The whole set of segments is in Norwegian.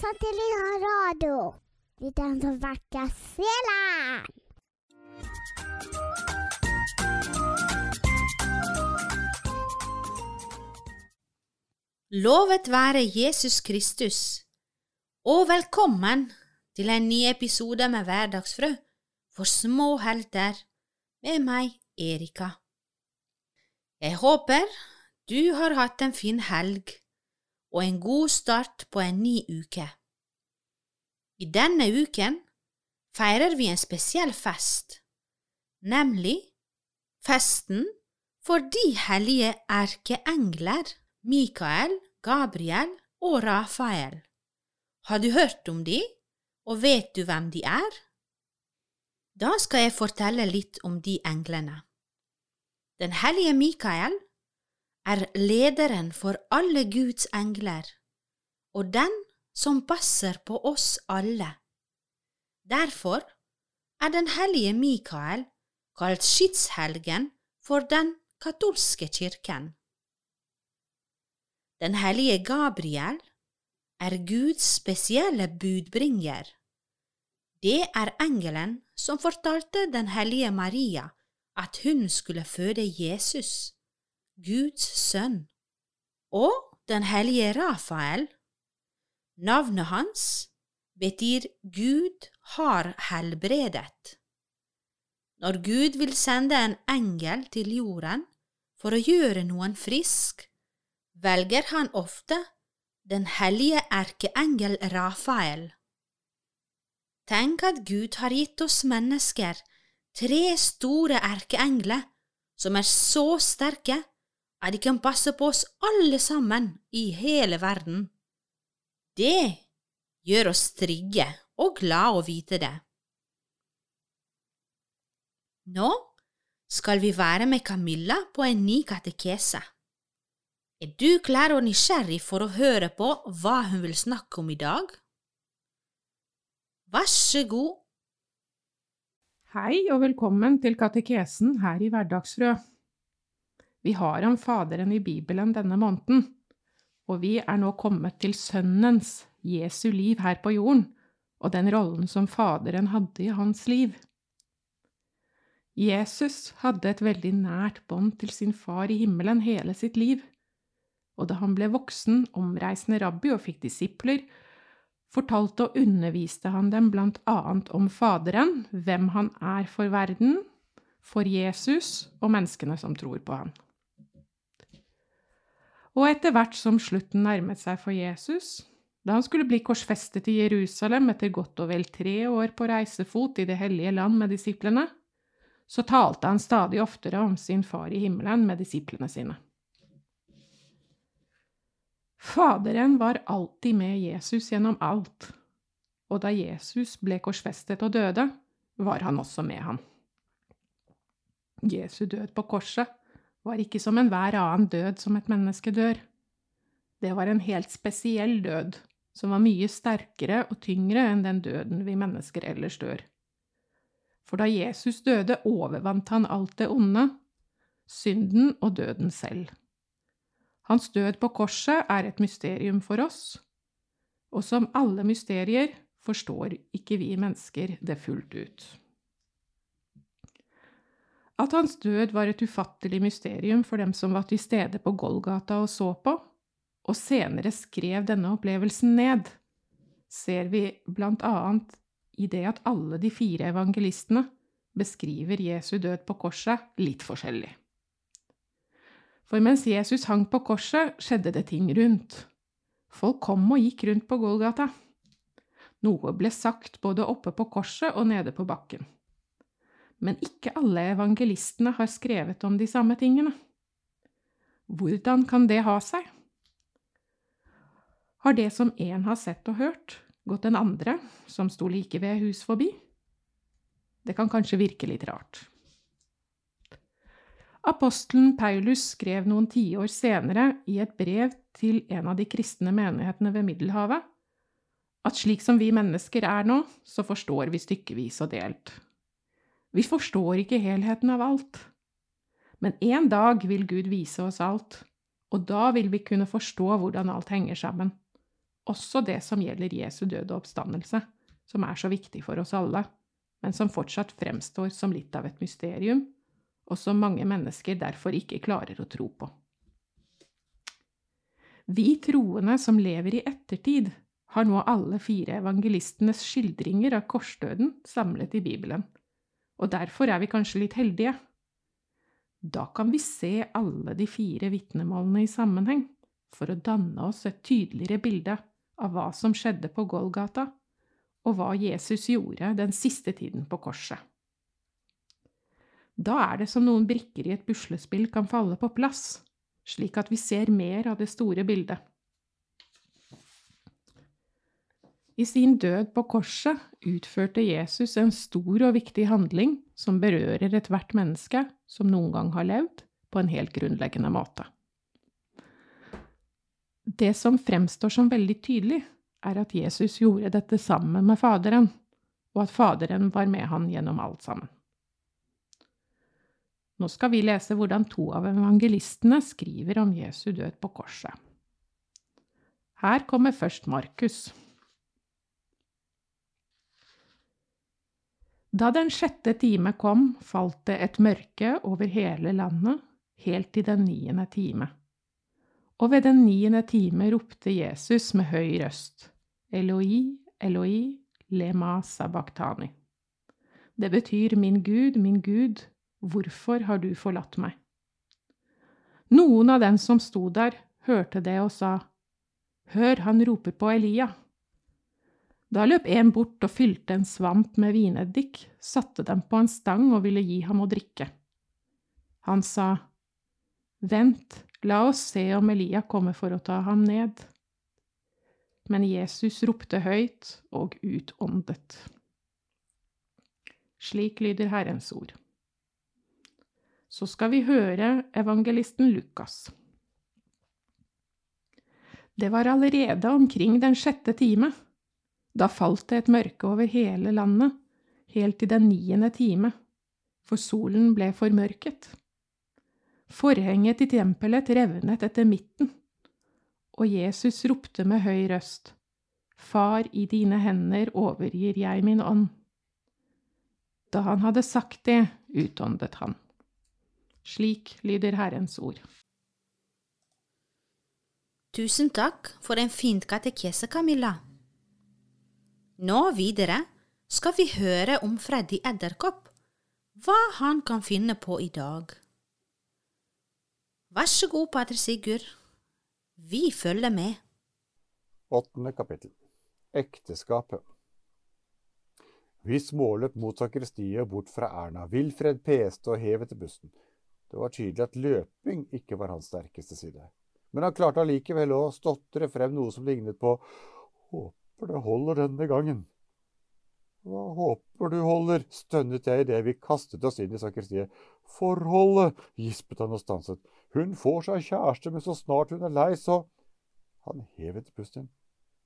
Satellitt radio. Vi som vekker sjelen. Lovet være Jesus Kristus, og velkommen til en ny episode med Hverdagsfrø for små helter med meg, Erika. Jeg håper du har hatt en fin helg og en god start på en ny uke. I denne uken feirer vi en spesiell fest, nemlig festen for de hellige erkeengler Mikael, Gabriel og Rafael. Har du hørt om de, og vet du hvem de er? Da skal jeg fortelle litt om de englene. Den hellige Mikael er lederen for alle Guds engler, og den som passer på oss alle. Derfor er den hellige Mikael kalt skytshelgen for den katolske kirken. Den hellige Gabriel er Guds spesielle budbringer. Det er engelen som fortalte den hellige Maria at hun skulle føde Jesus, Guds sønn, og den hellige Rafael. Navnet hans betyr Gud har helbredet. Når Gud vil sende en engel til jorden for å gjøre noen frisk, velger han ofte den hellige erkeengel Rafael. Tenk at Gud har gitt oss mennesker tre store erkeengler som er så sterke at de kan passe på oss alle sammen i hele verden. Det gjør oss trygge og glad å vite det. Nå skal vi være med Camilla på en ny katekese. Er du klar og nysgjerrig for å høre på hva hun vil snakke om i dag? Vær så god. Hei og velkommen til katekesen her i Hverdagsfrø. Vi har om Faderen i Bibelen denne måneden, og vi er nå kommet til Sønnens, Jesu liv her på jorden, og den rollen som Faderen hadde i hans liv. Jesus hadde et veldig nært bånd til sin far i himmelen hele sitt liv og da han ble voksen, omreisende rabbi og fikk disipler, fortalte og underviste han dem blant annet om Faderen, hvem han er for verden, for Jesus og menneskene som tror på han. Og etter hvert som slutten nærmet seg for Jesus, da han skulle bli korsfestet i Jerusalem etter godt og vel tre år på reisefot i det hellige land med disiplene, så talte han stadig oftere om sin far i himmelen med disiplene sine. Faderen var alltid med Jesus gjennom alt, og da Jesus ble korsfestet og døde, var han også med ham. Jesu død på korset var ikke som enhver annen død som et menneske dør. Det var en helt spesiell død, som var mye sterkere og tyngre enn den døden vi mennesker ellers dør. For da Jesus døde, overvant han alt det onde, synden og døden selv. Hans død på korset er et mysterium for oss, og som alle mysterier forstår ikke vi mennesker det fullt ut. At hans død var et ufattelig mysterium for dem som var til stede på Golgata og så på, og senere skrev denne opplevelsen ned, ser vi blant annet i det at alle de fire evangelistene beskriver Jesu død på korset litt forskjellig. For mens Jesus hang på korset, skjedde det ting rundt. Folk kom og gikk rundt på Golgata. Noe ble sagt både oppe på korset og nede på bakken. Men ikke alle evangelistene har skrevet om de samme tingene. Hvordan kan det ha seg? Har det som én har sett og hørt, gått den andre, som sto like ved hus forbi? Det kan kanskje virke litt rart. Apostelen Paulus skrev noen tiår senere i et brev til en av de kristne menighetene ved Middelhavet at slik som vi mennesker er nå, så forstår vi stykkevis og delt. Vi forstår ikke helheten av alt. Men en dag vil Gud vise oss alt, og da vil vi kunne forstå hvordan alt henger sammen. også det som gjelder Jesu død og oppstandelse, som er så viktig for oss alle, men som fortsatt fremstår som litt av et mysterium, og som mange mennesker derfor ikke klarer å tro på. Vi troende som lever i ettertid, har nå alle fire evangelistenes skildringer av korsdøden samlet i Bibelen, og derfor er vi kanskje litt heldige. Da kan vi se alle de fire vitnemålene i sammenheng, for å danne oss et tydeligere bilde av hva som skjedde på Golgata, og hva Jesus gjorde den siste tiden på korset. Da er det som noen brikker i et puslespill kan falle på plass, slik at vi ser mer av det store bildet. I sin død på korset utførte Jesus en stor og viktig handling som berører ethvert menneske som noen gang har levd, på en helt grunnleggende måte. Det som fremstår som veldig tydelig, er at Jesus gjorde dette sammen med Faderen, og at Faderen var med han gjennom alt sammen. Nå skal vi lese hvordan to av evangelistene skriver om Jesu død på korset. Her kommer først Markus. Da den sjette time kom, falt det et mørke over hele landet, helt til den niende time. Og ved den niende time ropte Jesus med høy røst, Eloi, Eloi, lema sabachthani. Det betyr Min Gud, min Gud, hvorfor har du forlatt meg? Noen av dem som sto der, hørte det og sa, Hør, han roper på Elia. Da løp en bort og fylte en svamp med vineddik, satte dem på en stang og ville gi ham å drikke. Han sa, Vent, La oss se om Elia kommer for å ta ham ned. Men Jesus ropte høyt og utåndet. Slik lyder Herrens ord. Så skal vi høre evangelisten Lukas. Det var allerede omkring den sjette time. Da falt det et mørke over hele landet, helt til den niende time, for solen ble formørket. Forhenget i tempelet revnet etter midten, og Jesus ropte med høy røst, Far, i dine hender overgir jeg min ånd. Da han hadde sagt det, utåndet han. Slik lyder Herrens ord. Tusen takk for en fin katekese, Camilla. Nå videre skal vi høre om Freddy Edderkopp, hva han kan finne på i dag. Vær så god, pater Sigurd. Vi følger med. Åttende kapittel Ekteskapet Vi småløp mot sakristiet og bort fra Erna. Wilfred peste og hev etter bussen. Det var tydelig at løping ikke var hans sterkeste side. Men han klarte allikevel å stotre frem noe som lignet på Håper det holder denne gangen. Hva håper du holder, stønnet jeg idet vi kastet oss inn i sakristiet. Forholdet, gispet han og stanset. Hun får seg kjæreste, men så snart hun er lei, så Han hevet pusten.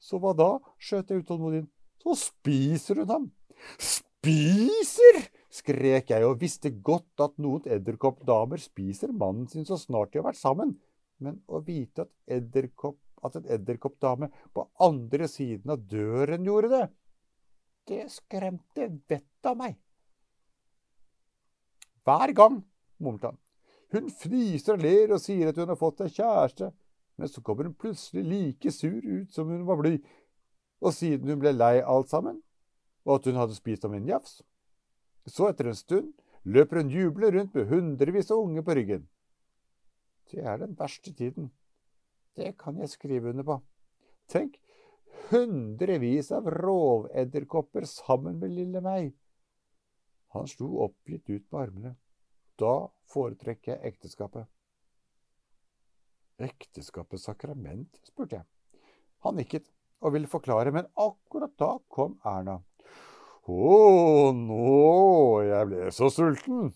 Så hva da? skjøt jeg utålmodig inn. Så spiser hun ham. Spiser! skrek jeg og visste godt at noen edderkoppdamer spiser mannen sin så snart de har vært sammen, men å vite at, edderkopp, at en edderkoppdame på andre siden av døren gjorde det, det skremte vettet av meg. Hver gang, mumlet han, hun fniser og ler og sier at hun har fått seg kjæreste, men så kommer hun plutselig like sur ut som hun var blid, og siden hun ble lei alt sammen, og at hun hadde spist om en jafs, så etter en stund løper hun jublende rundt med hundrevis av unge på ryggen. Det er den verste tiden. Det kan jeg skrive under på. Tenk, hundrevis av rovedderkopper sammen med lille meg. Han slo oppgitt ut på armene. Da foretrekker jeg ekteskapet. Ekteskapets sakrament? spurte jeg. Han nikket og ville forklare, men akkurat da kom Erna. Å, nå, jeg ble så sulten,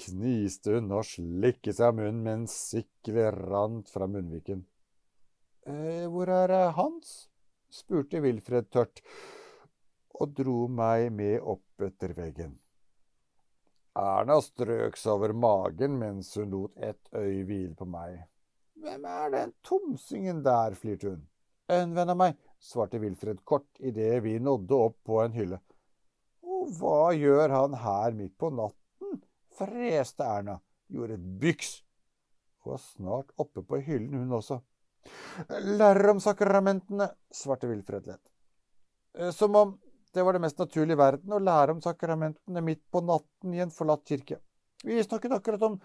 kniste hun og slikket seg av munnen mens siklet rant fra munnviken. Eh, hvor er eh, Hans? spurte Wilfred tørt og dro meg med opp etter veggen. Erna strøk seg over magen mens hun lot ett øye hvile på meg. Hvem er den tomsingen der, flirte hun. En venn av meg, svarte Wilfred kort idet vi nådde opp på en hylle. Og hva gjør han her midt på natten? freste Erna, gjorde et byks og var snart oppe på hyllen, hun også. Lærer om sakramentene, svarte Wilfred lett. Eh, som om det var det mest naturlige i verden å lære om sakramentene midt på natten i en forlatt kirke. Vi snakket akkurat om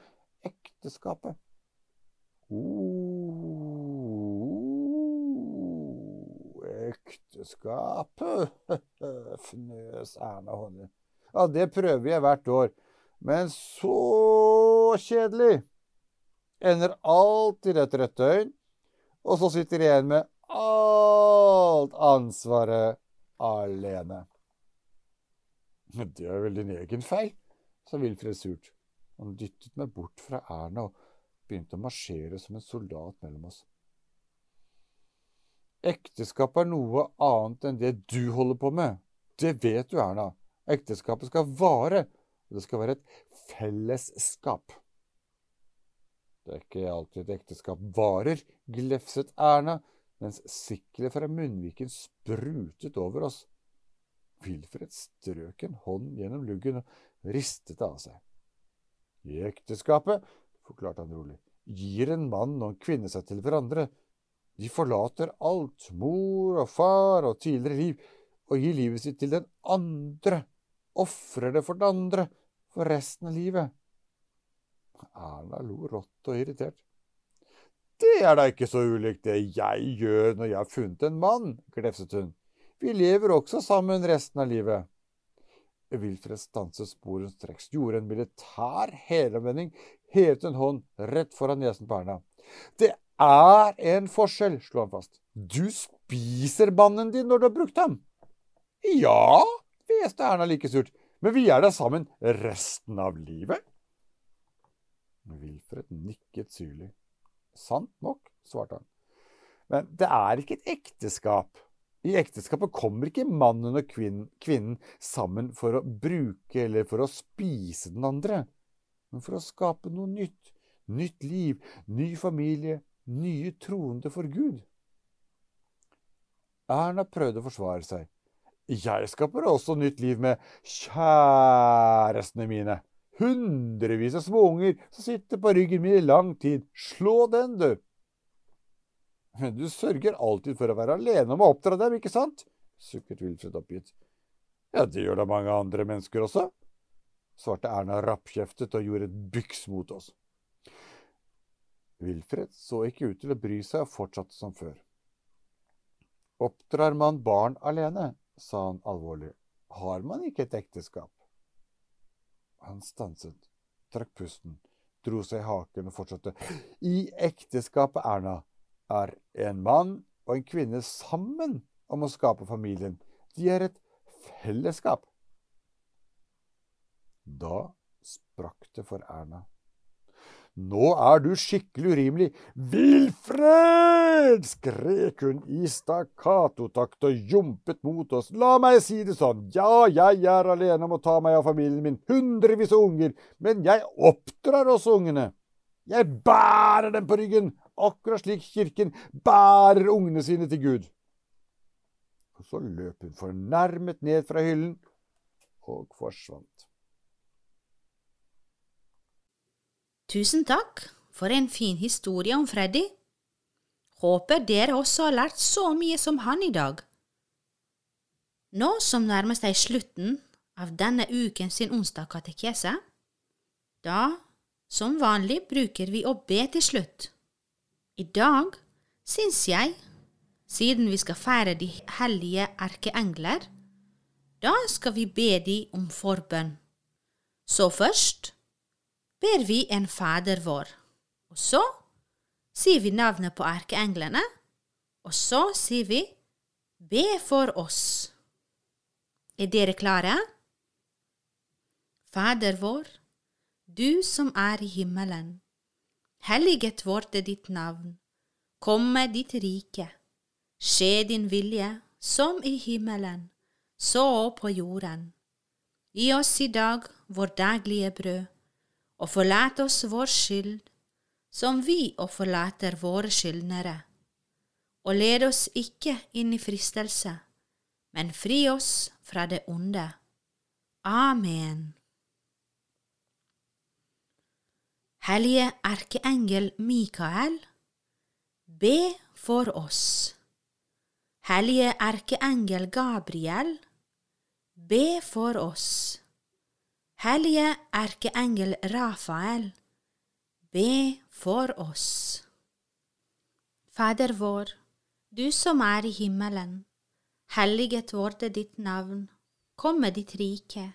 ekteskapet. Oh, ekteskapet, fnøs Erna Honning. Ja, det prøver jeg hvert år. Men så kjedelig! Ender alltid et rødt øyn, og så sitter de igjen med alt ansvaret alene. Det er vel din egen feil, sa Wilfred surt. Han dyttet meg bort fra Erna og begynte å marsjere som en soldat mellom oss. Ekteskap er noe annet enn det du holder på med. Det vet du, Erna. Ekteskapet skal vare, og det skal være et fellesskap. Det er ikke alltid et ekteskap varer, glefset Erna, mens siklet fra munnviken sprutet over oss. Wilfred strøk en hånd gjennom luggen og ristet det av seg. I ekteskapet, forklarte han rolig, gir en mann og en kvinne seg til hverandre. De forlater alt, mor og far og tidligere liv, og gir livet sitt til den andre, ofrer det for den andre, for resten av livet. Erna lo rått og irritert. Det er da ikke så ulikt det jeg gjør når jeg har funnet en mann, glefset hun. Vi lever også sammen resten av livet. Wilfred stanset sporenstreks, gjorde en militær helomvending, hevet en hånd rett foran nesen på Erna. Det er en forskjell, slo han fast. Du spiser mannen din når du har brukt ham. Ja, hveste Erna like surt, men vi er da sammen resten av livet. Wilfred nikket syrlig. Sant nok, svarte han. Men det er ikke et ekteskap. I ekteskapet kommer ikke mannen og kvinnen, kvinnen, sammen for å bruke eller for å spise den andre, men for å skape noe nytt. Nytt liv, ny familie, nye troende for Gud. Erna prøvde å forsvare seg. Jeg skaper også nytt liv med kjærestene mine. Hundrevis av småunger som sitter på ryggen min i lang tid. Slå den, du! Men du sørger alltid for å være alene om å oppdra dem, ikke sant? sukket Wilfred oppgitt. Ja, det gjør da mange andre mennesker også, svarte Erna rappkjeftet og gjorde et byks mot oss. Wilfred så ikke ut til å bry seg og fortsatte som før. Oppdrar man barn alene, sa han alvorlig, har man ikke et ekteskap. Han stanset, trakk pusten, dro seg i haken og fortsatte. I ekteskapet, Erna, er en mann og en kvinne sammen om å skape familien. De er et fellesskap. Da sprakk det for Erna. Nå er du skikkelig urimelig. Vilfred! skrek hun i stakkatotakt og jumpet mot oss. La meg si det sånn, ja, jeg er alene om å ta meg av familien min, hundrevis av unger, men jeg oppdrar også ungene. Jeg bærer dem på ryggen, akkurat slik kirken bærer ungene sine til Gud. Og så løp hun fornærmet ned fra hyllen og forsvant. Tusen takk for en fin historie om Freddy. Håper dere også har lært så mye som han i dag. Nå som nærmer seg slutten av denne uken sin onsdagskatekese, da, som vanlig, bruker vi å be til slutt. I dag syns jeg, siden vi skal feire de hellige erkeengler, da skal vi be de om forbønn. Så først ber vi en Fader vår. Og så sier vi navnet på erkeenglene, og så sier vi Be for oss. Er dere klare? Fader vår, du som er i himmelen. Helliget vorde ditt navn. Komme ditt rike. Skje din vilje, som i himmelen, så på jorden. Gi oss i dag vår daglige brød og forlat oss vår skyld, som vi og forlater våre skyldnere. og led oss ikke inn i fristelse, men fri oss fra det onde. Amen. Hellige erkeengel Mikael, be for oss. Hellige erkeengel Gabriel, be for oss. Hellige erkeengel Rafael, be for oss. Fader vår, du som er i himmelen. Helliget vorde ditt navn. Kom med ditt rike.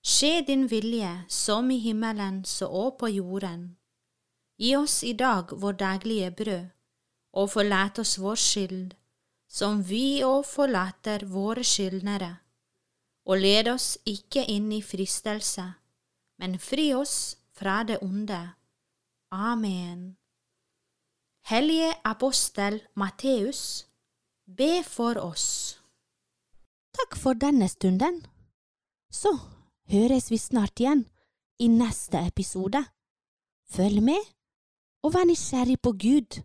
Skje din vilje, som i himmelen så òg på jorden. Gi oss i dag vår daglige brød, og forlat oss vår skyld, som vi òg forlater våre skyldnere. Og led oss ikke inn i fristelse, men fri oss fra det onde. Amen. Hellige apostel Matteus, be for oss. Takk for denne stunden. Så høres vi snart igjen i neste episode. Følg med, og vær nysgjerrig på Gud,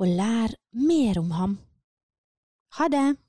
og lær mer om ham. Ha det!